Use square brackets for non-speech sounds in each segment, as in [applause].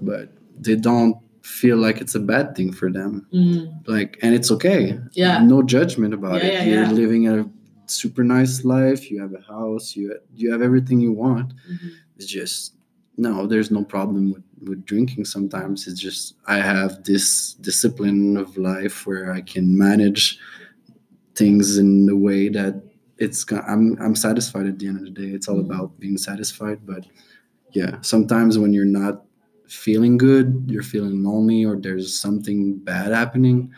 but they don't feel like it's a bad thing for them. Mm. Like, and it's okay. Yeah. No judgment about Yeah, it. yeah, You're yeah. living a super nice life. You have a house. You you have everything you want. Mhm. It's just no. There's no problem with with drinking. Sometimes it's just I have this discipline of life where I can manage things in the way that it's I'm I'm satisfied at the end of the day. It's all Mhm. about being satisfied. But yeah, sometimes when you're not feeling good, you're feeling lonely, or there's something bad happening.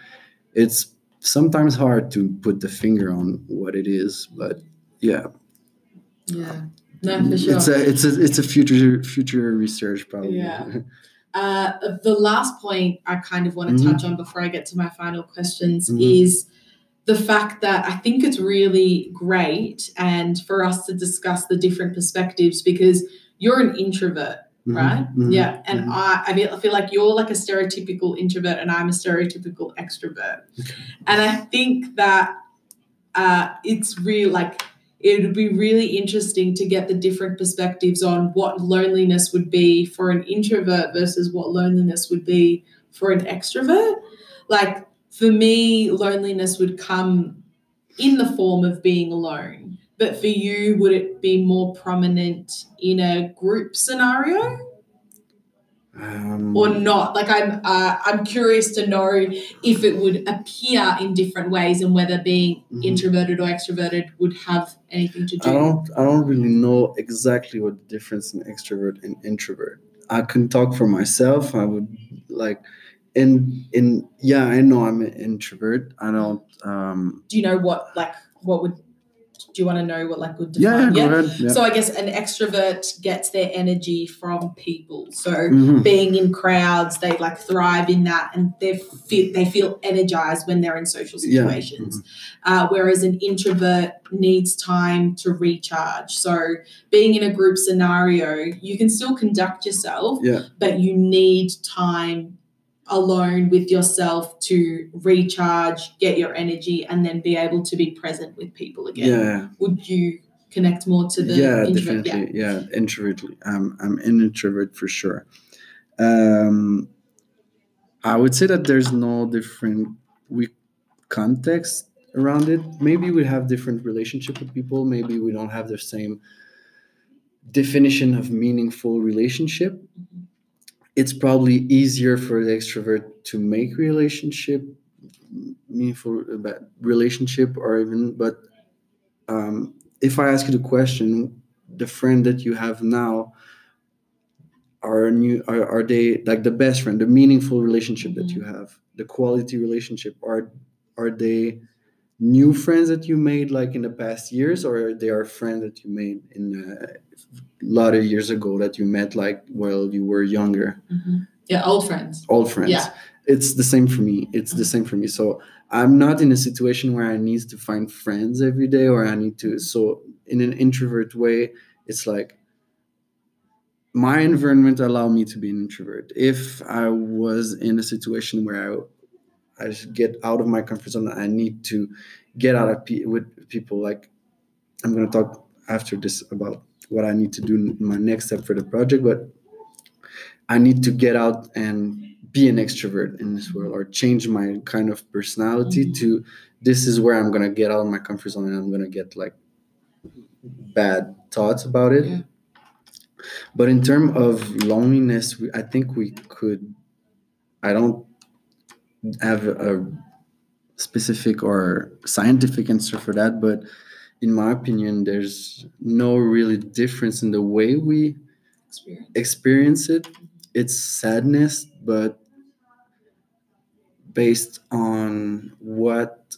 It's sometimes hard to put the finger on what it is. But yeah, Yeah. No, for sure. it's a it's a it's a future future research probably. Yeah. [laughs] Uh, the last point I kind of want to Mhm. touch on before I get to my final questions Mhm. is the fact that I think it's really great and for us to discuss the different perspectives because you're an introvert, Mhm, right? mhm, Yeah. And mhm. I, I feel- I feel like you're like a stereotypical introvert and I'm a stereotypical extrovert. And I think that uh, it's real like it would be really interesting to get the different perspectives on what loneliness would be for an introvert versus what loneliness would be for an extrovert. Like for me, loneliness would come in the form of being alone. But for you, would it be more prominent in a group scenario Um, or not? Like I'm, uh, I'm curious to know if it would appear in different ways and whether being Mhm. introverted or extroverted would have anything to do. I don't I don't really know exactly what the difference in extrovert and introvert. I can talk for myself. I would like in in yeah, I know I'm an introvert. I don't um Do you know what like what would? Do you want to know what like good yeah, define? yeah, ahead. Yeah. So I guess an extrovert gets their energy from people. So Mhm. being in crowds, they like thrive in that, and they feel they feel energized when they're in social Yeah. situations. Uh, whereas an introvert needs time to recharge. So being in a group scenario, you can still conduct yourself, Yeah. but you need time alone with yourself to recharge, get your energy, and then be able to be present with people again. Yeah. Would you connect more to the yeah, introvert? definitely. Yeah, introvert. Um, I'm an introvert for sure. Um, I would say that there's no different we context around it. Maybe we have different relationship with people. Maybe we don't have the same definition of meaningful relationship. It's probably easier for the extrovert to make relationship meaningful uh, relationship or even but um, if I ask you the question, the friend that you have now are new are, are they like the best friend, the meaningful relationship that Mhm. you have, the quality relationship, are are they new friends that you made like in the past years or they are friends that you made in a lot of years ago that you met like while you were younger Mhm. Yeah, old friends. old friends Yeah. it's the same for me it's the same for me so i'm not in a situation where i need to find friends every day or i need to so in an introvert way it's like my environment allow me to be an introvert if i was in a situation where i i just get out of my comfort zone i need to get out of pe- with people like i'm going to talk after this about what i need to do in my next step for the project but I need to get out and be an extrovert in this world or change my kind of personality Mhm. to this is where I'm gonna get out of my comfort zone and I'm gonna get like bad thoughts about it. Yeah. But in terms of loneliness, we, I think we could. I don't have a specific or scientific answer for that, but in my opinion, there's no really difference in the way we Experience. experience it it's sadness but based on what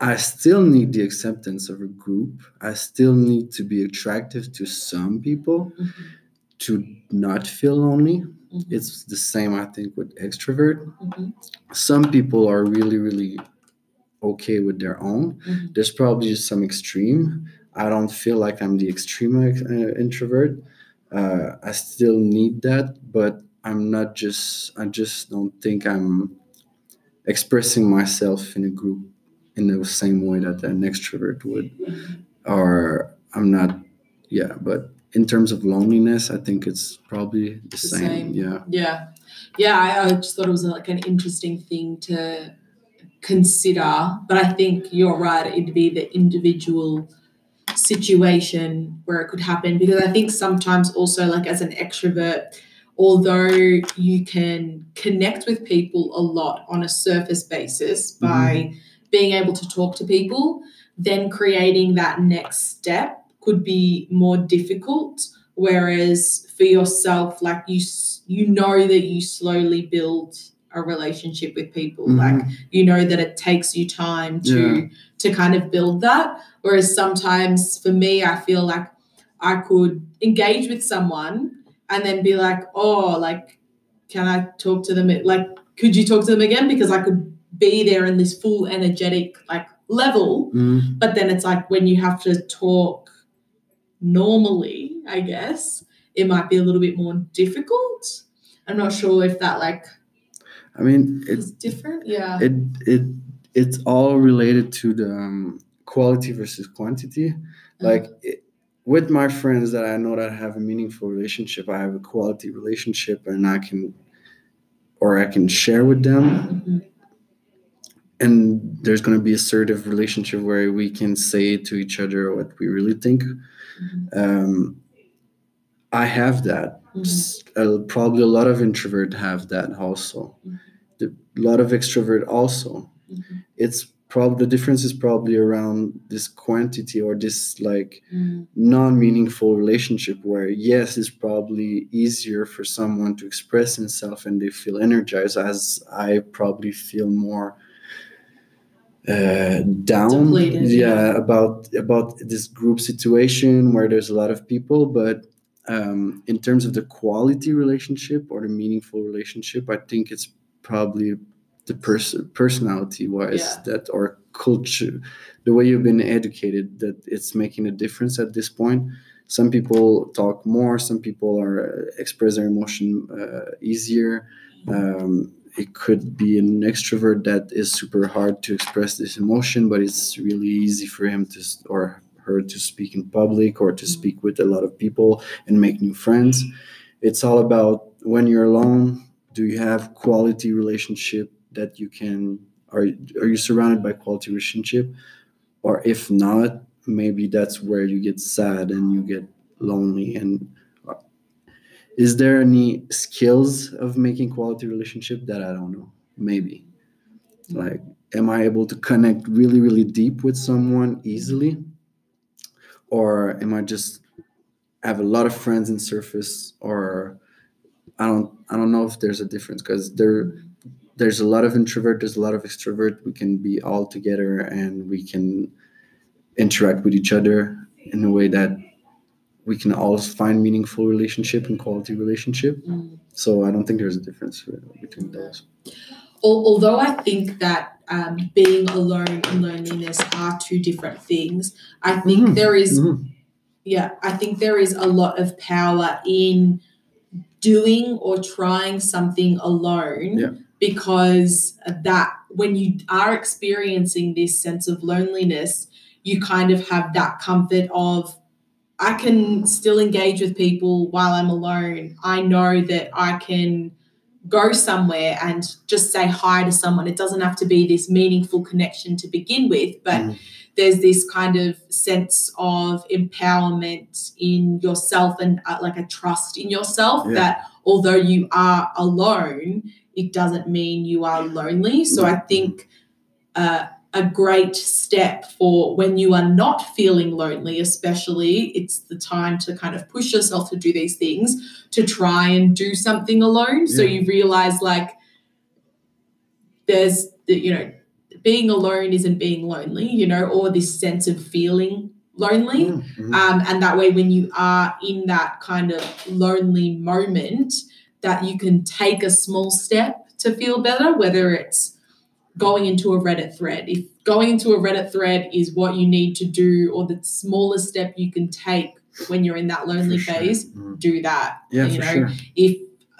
i still need the acceptance of a group i still need to be attractive to some people Mhm. to not feel lonely Mhm. it's the same i think with extrovert Mhm. some people are really really okay with their own Mhm. there's probably just some extreme i don't feel like i'm the extreme uh, introvert uh, i still need that but i'm not just i just don't think i'm expressing myself in a group in the same way that an extrovert would or i'm not yeah but in terms of loneliness, I think it's probably the, The same. same. Yeah. Yeah. Yeah, I, I just thought it was like an interesting thing to consider. But I think you're right, it'd be the individual situation where it could happen because I think sometimes also like as an extrovert, although you can connect with people a lot on a surface basis mm-hmm. by being able to talk to people, then creating that next step could be more difficult. Whereas for yourself like you you know that you slowly build a relationship with people. Mhm. like you know that it takes you time to to kind of build that. Whereas sometimes for me i feel like i could engage with someone and then be like oh like can i talk to them like could you talk to them again? Because i could be there in this full energetic like level. Mhm. but then it's like when you have to talk normally, I guess, it might be a little bit more difficult. I'm not sure if that like I mean, it is different. Yeah. it it it's all related to the um, quality versus quantity. Like it, with my friends that I know that have a meaningful relationship, I have a quality relationship, and I can or I can share with them. Mhm. And there's going to be assertive relationship where we can say to each other what we really think. Mhm. Um, I have that. Mhm. Uh, probably a lot of introvert have that also. Mhm. The, a lot of extrovert also. Mhm. It's probably the difference is probably around this quantity or this like Mm. non-meaningful relationship where yes it's probably easier for someone to express himself and they feel energized as i probably feel more uh, down Depleted, yeah, yeah. about about this group situation where there's a lot of people but um, in terms of the quality relationship or the meaningful relationship i think it's probably the person personality wise Yeah. that or culture the way you've been educated that it's making a difference at this point some people talk more some people are uh, express their emotion uh, easier um, it could be an extrovert that is super hard to express this emotion but it's really easy for him to or her to speak in public or to speak with a lot of people and make new friends. It's all about when you're alone do you have quality relationship that you can are, are you surrounded by quality relationship? Or if not maybe that's where you get sad and you get lonely and is there any skills of making quality relationship that i don't know? Maybe. Like am i able to connect really really deep with someone easily? Or am i just I have a lot of friends in surface or i don't i don't know if there's a difference because there there's a lot of introvert there's a lot of extrovert. We can be all together and we can interact with each other in a way that we can all find meaningful relationship and quality relationship Mm. so i don't think there's a difference between those although I think that um, being alone and loneliness are two different things, I think Mhm. there is Mhm. yeah, I think there is a lot of power in doing or trying something alone Yeah. because that when you are experiencing this sense of loneliness, you kind of have that comfort of I can still engage with people while I'm alone. I know that I can go somewhere and just say hi to someone. It doesn't have to be this meaningful connection to begin with, but Mm. there's this kind of sense of empowerment in yourself and uh, like a trust in yourself Yeah. that although you are alone, it doesn't mean you are lonely. So I Mhm. think uh, a great step for when you are not feeling lonely, especially, it's the time to kind of push yourself to do these things to try and do something alone. So you realize like there's the, you know, being alone isn't being lonely, you know, or this sense of feeling lonely. Mm, mhm. Um, and that way, when you are in that kind of lonely moment, that you can take a small step to feel better, whether it's going into a Reddit thread. If going into a Reddit thread is what you need to do, or the smallest step you can take when you're in that lonely For phase, Mhm. do that. yeah you for know, sure if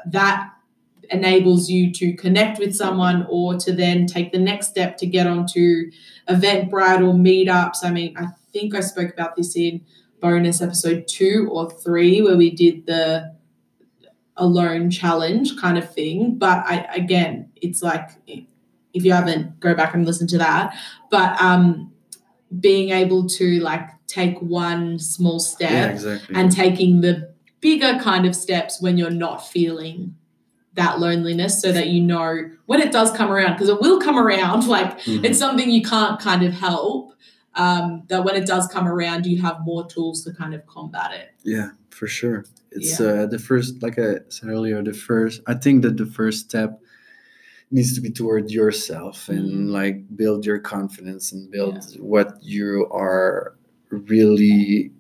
that enables you to connect with someone or to then take the next step to get onto Eventbrite or meetups. I mean, I think I spoke about this in bonus episode two or three where we did the alone challenge kind of thing. But I again, it's like if you haven't, go back and listen to that. But um, being able to like take one small step yeah, exactly. and taking the bigger kind of steps when you're not feeling that loneliness so that you know when it does come around because it will come around [laughs] like Mhm. it's something you can't kind of help um, that when it does come around you have more tools to kind of combat it Yeah, for sure. It's uh, the first, like I said earlier, the first. I think that the first step needs to be toward yourself and Mhm. like build your confidence and build what you are really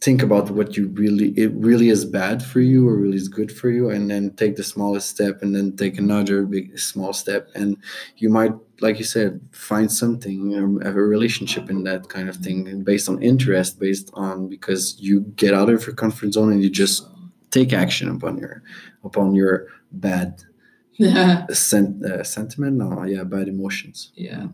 think about what you really it really is bad for you or really is good for you and then take the smallest step and then take another big small step. And you might like you said find something um, have a relationship in that kind of thing and based on interest based on because you get out of your comfort zone and you just take action upon your upon your bad yeah [laughs] sen- uh, sentiment no yeah bad emotions yeah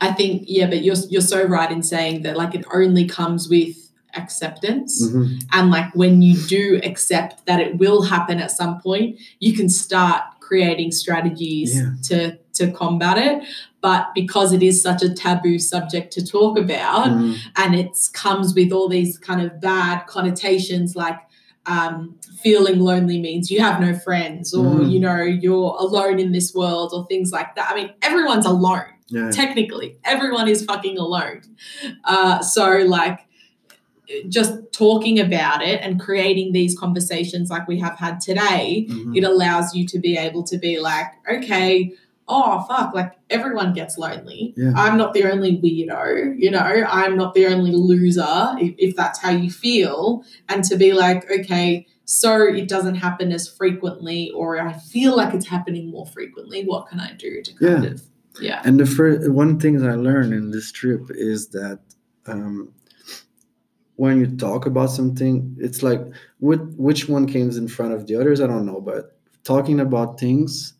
i think yeah but you're you're so right in saying that like it only comes with acceptance Mhm. and like when you do accept that it will happen at some point you can start creating strategies Yeah. to to combat it but because it is such a taboo subject to talk about Mhm. and it comes with all these kind of bad connotations like um, feeling lonely means you have no friends or Mhm. you know you're alone in this world or things like that i mean everyone's alone yeah technically everyone is fucking alone uh, so like just talking about it and creating these conversations like we have had today Mhm. it allows you to be able to be like okay oh fuck like everyone gets lonely Yeah. i'm not the only weirdo you know i'm not the only loser if, if that's how you feel and to be like okay so it doesn't happen as frequently or i feel like it's happening more frequently what can i do to kind Yeah. of yeah And the first one thing I learned in this trip is that um, when you talk about something, it's like what which one comes in front of the others. I don't know, but talking about things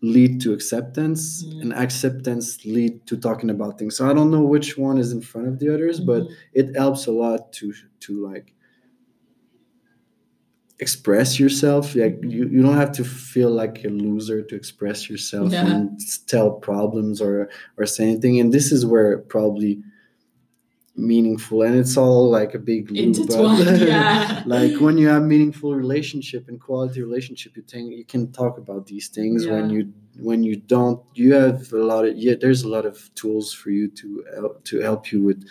lead to acceptance, Mm. and acceptance lead to talking about things. So I don't know which one is in front of the others, but Mhm. it helps a lot to to like express yourself like you, you don't have to feel like a loser to express yourself Yeah. and tell problems or or say anything and this is where probably meaningful and it's all like a big loop, Intertwined, [laughs] yeah. like when you have meaningful relationship and quality relationship you think you can talk about these things when you when you don't you have a lot of yeah there's a lot of tools for you to help to help you with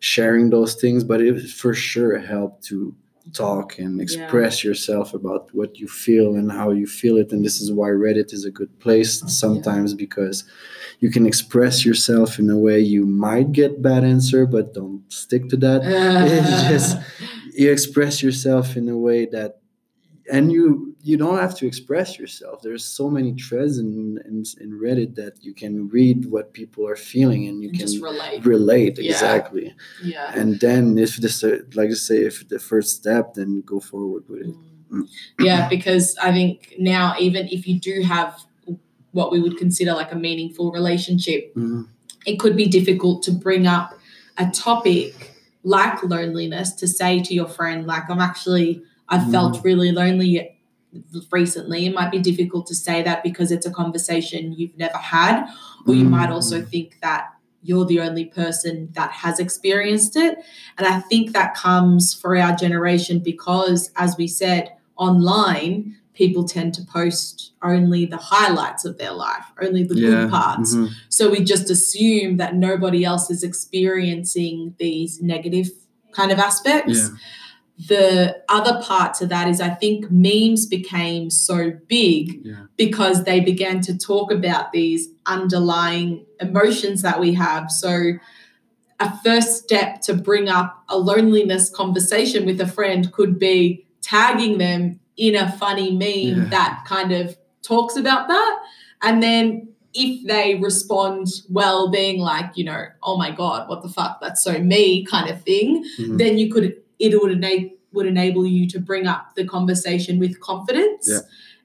sharing those things but it for sure help to talk and express yourself about what you feel and how you feel it and this is why reddit is a good place oh, sometimes because you can express yourself in a way you might get bad answer but don't stick to that. [laughs] It's just- [laughs] you express yourself in a way that and you you don't have to express yourself there's so many threads in, in in reddit that you can read what people are feeling and you And can just relate. relate Yeah. exactly Yeah. and then if this like I say if the first step then go forward with it Mm. Yeah, because I think now, even if you do have what we would consider like a meaningful relationship, Mhm. it could be difficult to bring up a topic like loneliness to say to your friend, like, I'm actually, I've felt really lonely recently. It might be difficult to say that because it's a conversation you've never had, or you might also think that you're the only person that has experienced it. And I think that comes for our generation because, as we said, online, people tend to post only the highlights of their life, only the good parts. mhm. So we just assume that nobody else is experiencing these negative kind of aspects. Yeah. The other part to that is I think memes became so big yeah because they began to talk about these underlying emotions that we have. So, a first step to bring up a loneliness conversation with a friend could be tagging them in a funny meme Yeah. that kind of talks about that. And then if they respond well, being like, you know, oh my God, what the fuck, that's so me kind of thing, Mhm. then you could it would enable would enable you to bring up the conversation with confidence. Yeah.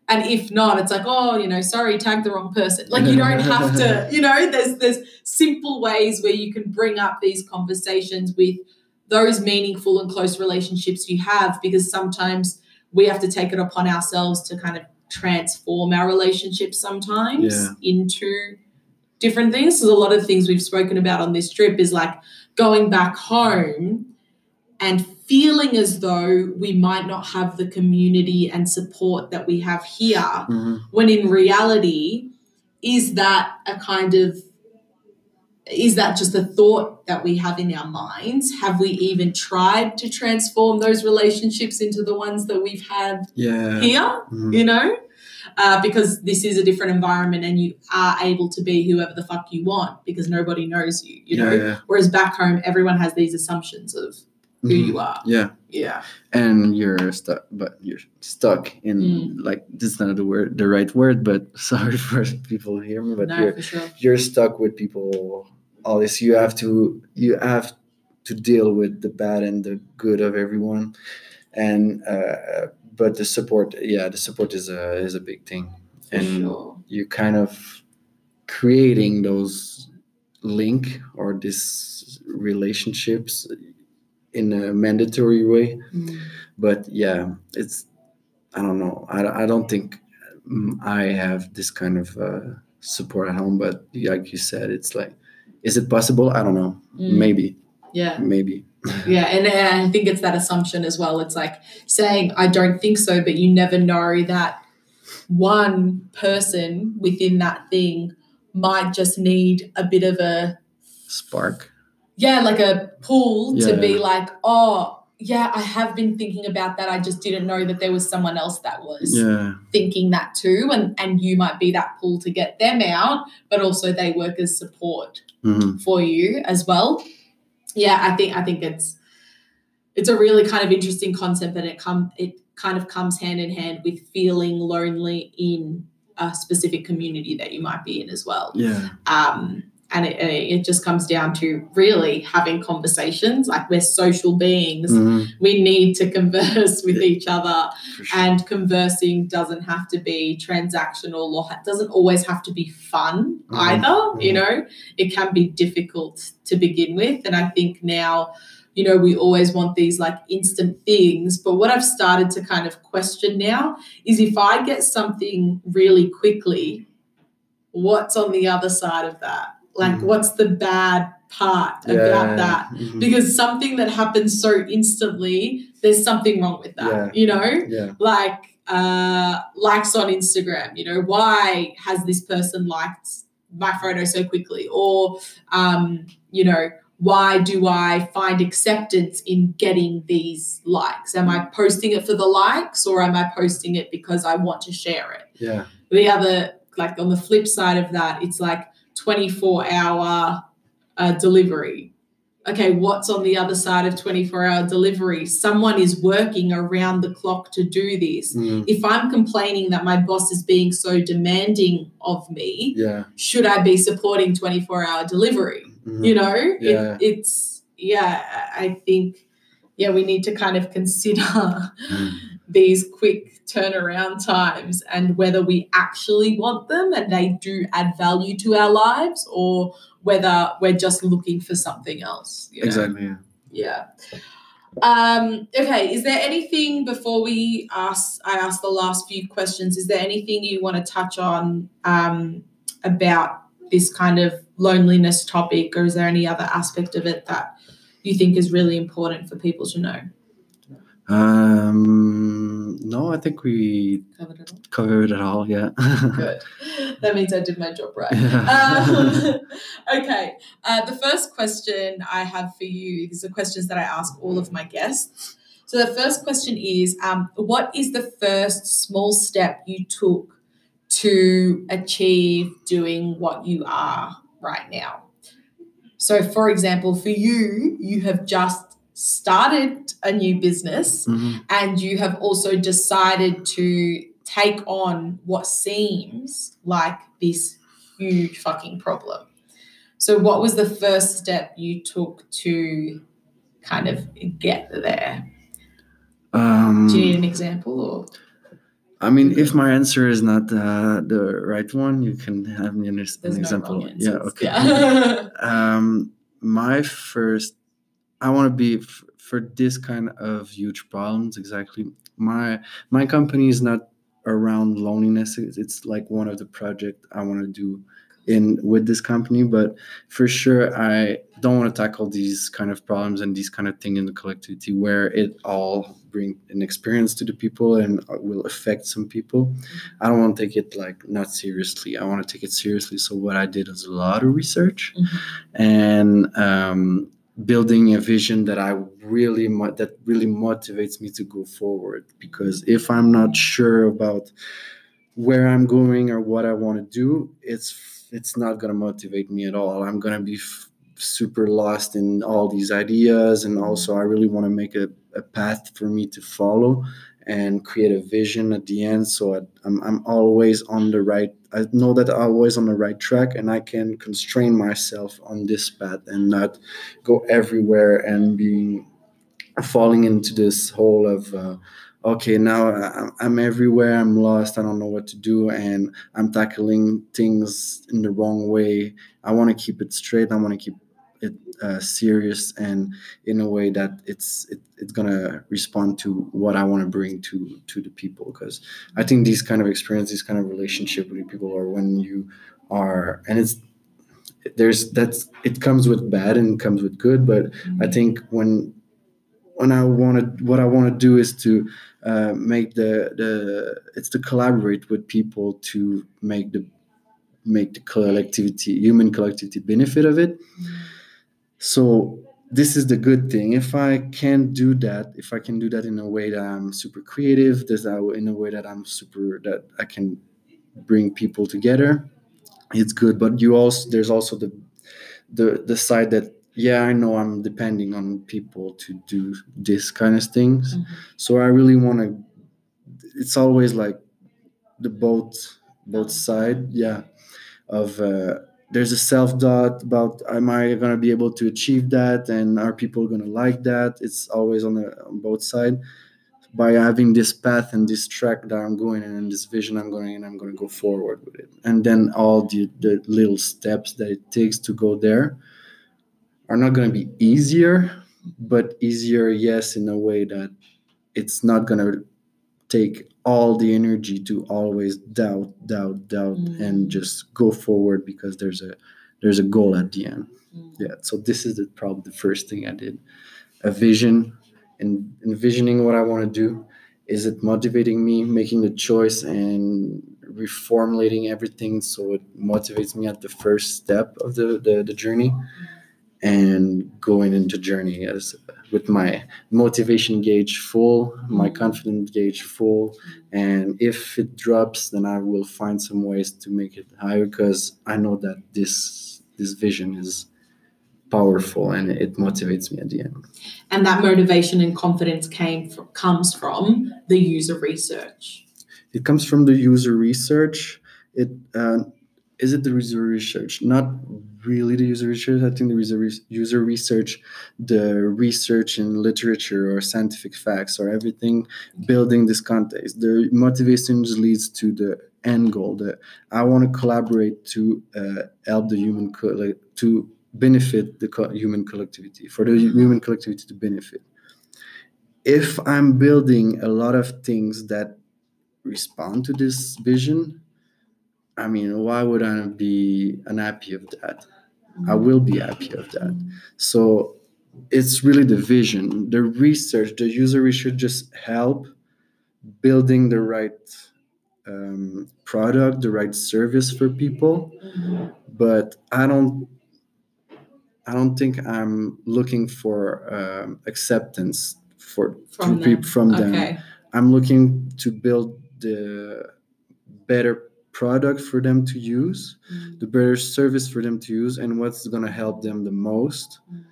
And if not, it's like, oh, you know, sorry, tag the wrong person. Like you don't have to, [laughs] you know, there's there's simple ways where you can bring up these conversations with those meaningful and close relationships you have because sometimes we have to take it upon ourselves to kind of transform our relationships sometimes Yeah. into different things. So a lot of things we've spoken about on this trip is like going back home and feeling as though we might not have the community and support that we have here Mhm. when in reality is that a kind of is that just a thought that we have in our minds have we even tried to transform those relationships into the ones that we've had Yeah. here Mhm. you know uh, because this is a different environment and you are able to be whoever the fuck you want because nobody knows you you know Yeah, yeah. whereas back home everyone has these assumptions of who Mhm. you are. Yeah. yeah. And you're stuck but you're stuck in Mm. like this is not the word the right word but [laughs] sorry for people me but no you're sure. you're stuck with people all this you have to you have to deal with the bad and the good of everyone. And uh but the support yeah the support is a is a big thing. For and sure. you kind of creating those link or this relationships in a mandatory way. Mm. but yeah it's i don't know. I, I don't think mm, i have this kind of uh, support at home but like you said it's like is it possible? I don't know. Mm. maybe. Yeah. Maybe. [laughs] Yeah, and uh, I think it's that assumption as well. It's like saying, I don't think so, but you never know that one person within that thing might just need a bit of a, spark yeah, like a pull to Yeah. be like, oh, yeah, I have been thinking about that. I just didn't know that there was someone else that was yeah thinking that too. And, and you might be that pull to get them out, but also they work as support Mhm. for you as well. Yeah, I think I think it's it's a really kind of interesting concept and it come it kind of comes hand in hand with feeling lonely in a specific community that you might be in as well. yeah Um, and it, it just comes down to really having conversations. Like we're social beings, Mhm. we need to converse with each other sure. and conversing doesn't have to be transactional or doesn't always have to be fun Mhm, either you mhm. know it can be difficult to begin with and i think now you know we always want these like instant things but what i've started to kind of question now is if i get something really quickly what's on the other side of that like Mhm. what's the bad part Yeah, about that? Mhm. because something that happens so instantly there's something wrong with that Yeah. you know? Yeah. Like uh likes on instagram you know why has this person liked my photo so quickly? Or um you know why do i find acceptance in getting these likes? Am i posting it for the likes or am i posting it because i want to share it? Yeah. The other like on the flip side of that it's like 24 hour uh, delivery okay what's on the other side of 24 hour delivery someone is working around the clock to do this Mhm. if i'm complaining that my boss is being so demanding of me yeah should i be supporting 24 hour delivery Mhm. you know Yeah. it, it's yeah i think yeah we need to kind of consider Mhm. These quick turnaround times and whether we actually want them and they do add value to our lives or whether we're just looking for something else you know? exactly yeah. yeah um okay is there anything before we ask i ask the last few questions is there anything you want to touch on um about this kind of loneliness topic or is there any other aspect of it that you think is really important for people to know um no i think we covered it all? covered it all yeah. [laughs] Good. That means i did my job right. Yeah. um, [laughs] [laughs] okay uh, the first question i have for you these are questions that i ask all of my guests. So the first question is um, what is the first small step you took to achieve doing what you are right now? So for example for you you have just started a new business Mhm. and you have also decided to take on what seems like this huge fucking problem. So, what was the first step you took to kind of get there? um Do you need an example or? I mean, if my answer is not uh, the right one, you can have me an, an no example. yeah, okay. Yeah. [laughs] um, my first I want to be f- for this kind of huge problems. Exactly, my my company is not around loneliness. It's, it's like one of the project I want to do in with this company but for sure i don't want to tackle these kind of problems and these kind of thing in the collectivity where it all bring an experience to the people and will affect some people i don't want to take it like not seriously i want to take it seriously so what i did is a lot of research Mm-hmm. and um, building a vision that i really mo- that really motivates me to go forward. Because if i'm not sure about where i'm going or what i want to do it's it's not going to motivate me at all. I'm going to be f- super lost in all these ideas and mm-hmm. also i really want to make a, a path for me to follow and create a vision at the end. So I, I'm, I'm always on the right i know that i'm always on the right track and i can constrain myself on this path and not go everywhere and being falling into this hole of uh, okay now i'm everywhere i'm lost i don't know what to do and i'm tackling things in the wrong way. I want to keep it straight i want to keep it uh, serious and in a way that it's it, it's gonna respond to what i want to bring to to the people. Because i think these kind of experience these kind of relationship with people are when you are and it's there's that's it comes with bad and comes with good but I think when when I want to what I want to do is to uh, make the the it's to collaborate with people to make the make the collectivity human collectivity benefit of it. So this is the good thing. If I can do that, if I can do that in a way that I'm super creative, there's that in a way that I'm super that I can bring people together, it's good. But you also there's also the the the side that yeah i know i'm depending on people to do this kind of things Mhm. so i really want to it's always like the both both side yeah of uh, there's a self-doubt about am i going to be able to achieve that? And are people going to like that? It's always on, the, on both side. By having this path and this track that i'm going in and this vision i'm going and i'm going to go forward with it. And then all the, the little steps that it takes to go there are not going to be easier but easier yes in a way that it's not going to take all the energy to always doubt doubt doubt Mm. and just go forward because there's a there's a goal at the end. Mm. yeah so this is the, probably the first thing i did. A vision and envisioning what i want to do. Is it motivating me making the choice and reformulating everything so it motivates me at the first step of the the, the journey and going into journey as with my motivation gauge full my Mhm. confidence gauge full and if it drops then i will find some ways to make it higher because i know that this this vision is powerful and it motivates me at the end And that motivation and confidence came fr- comes from the user research. it comes from the user research it uh, is it the user research? Not really the user research. I think the user, re- user research the research in literature or scientific facts or everything building this context. The motivation just leads to the end goal that i want to collaborate to uh, help the human co- to benefit the co- human collectivity for the human collectivity to benefit. If i'm building a lot of things that respond to this vision i mean why would i be unhappy of that? I will be happy of that. So it's really the vision the research the user research just help building the right um, product the right service for people. Mhm. but i don't i don't think i'm looking for um, acceptance for From them. from them. I'm looking to build the better product for them to use, Mm. the better service for them to use, and what's going to help them the most. Mm.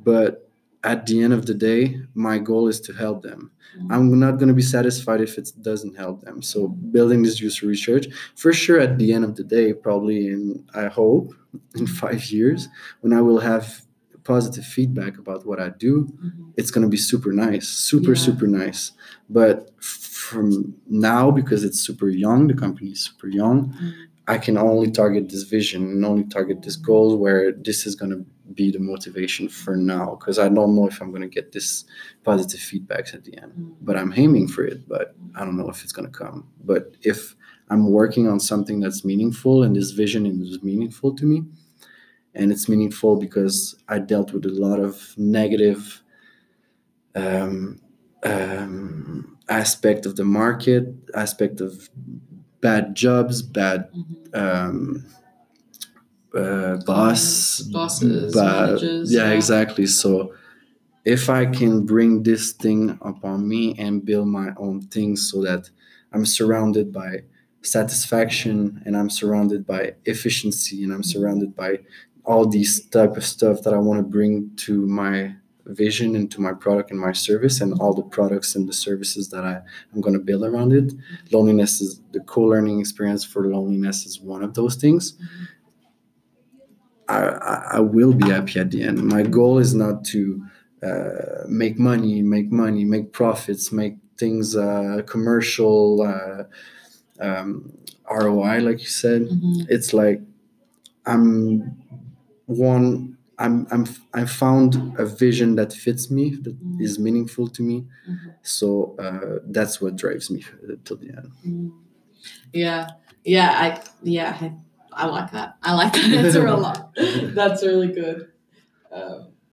But at the end of the day, my goal is to help them. Mm. I'm not going to be satisfied if it doesn't help them. So, building this user research, for sure, at the end of the day, probably in, I hope, [laughs] in five years, when I will have positive feedback about what I do, Mhm. it's going to be super nice super Yeah. super nice but from now because it's super young the company is super young Mm. i can only target this vision and only target this goal where this is going to be the motivation for now because I don't know if I'm gonna get this positive feedbacks at the end. Mm. But I'm aiming for it, but I don't know if it's gonna come. But if I'm working on something that's meaningful and this vision is meaningful to me, and it's meaningful because I dealt with a lot of negative um, um, aspect of the market, aspect of bad jobs, bad Mhm. um, uh, boss, Bosses, bad- managers, yeah, yeah. exactly. So if I can bring this thing upon me and build my own thing, so that I'm surrounded by satisfaction and I'm surrounded by efficiency and I'm surrounded by all these type of stuff that I want to bring to my vision into my product and my service and all the products and the services that I, I'm going to build around it. Loneliness is the co-learning experience for loneliness is one of those things. I, I, I will be happy at the end. My goal is not to uh, make money, make money, make profits, make things uh, commercial, uh, um, ROI, like you said. Mhm. It's like I'm one. I'm I'm I found a vision that fits me, that Mhm. is meaningful to me. Mhm. So uh, that's what drives me uh, till the end. Mm. Yeah, yeah, I yeah, I, I like that. I like that [laughs] answer a lot. That's really good. Um,